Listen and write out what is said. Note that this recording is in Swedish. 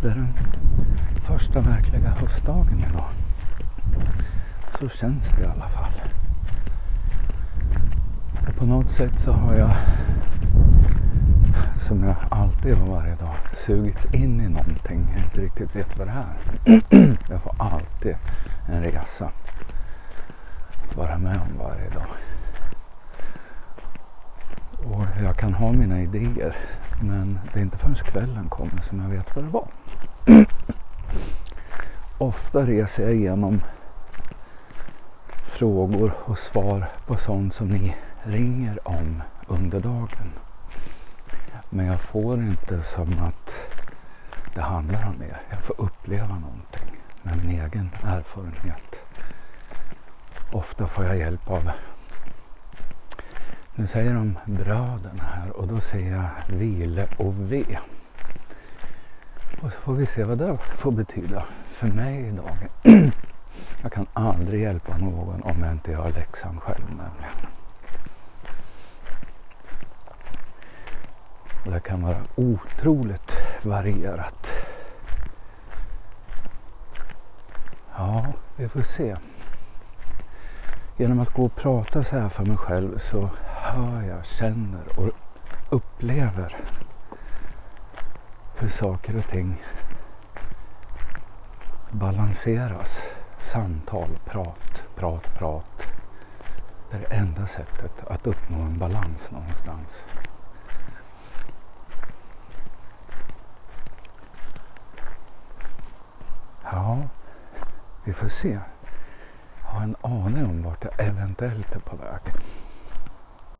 det är den första verkliga höstdagen idag. Så känns det i alla fall. Och på något sätt så har jag, som jag alltid har varje dag, sugits in i någonting jag inte riktigt vet vad det är. jag får alltid en resa att vara med om varje dag. Och jag kan ha mina idéer men det är inte förrän kvällen kommer som jag vet vad det var. Ofta reser jag igenom frågor och svar på sånt som ni ringer om under dagen. Men jag får inte som att det handlar om er. Jag får uppleva någonting med min egen erfarenhet. Ofta får jag hjälp av nu säger de bröden här och då ser jag vile och ve. Och så får vi se vad det får betyda för mig idag. Jag kan aldrig hjälpa någon om jag inte gör läxan själv nämligen. Och det kan vara otroligt varierat. Ja, vi får se. Genom att gå och prata så här för mig själv så hör jag, känner och upplever hur saker och ting balanseras. Samtal, prat, prat, prat. Det är det enda sättet att uppnå en balans någonstans. Ja, vi får se. Jag har en aning om vart jag eventuellt är på väg.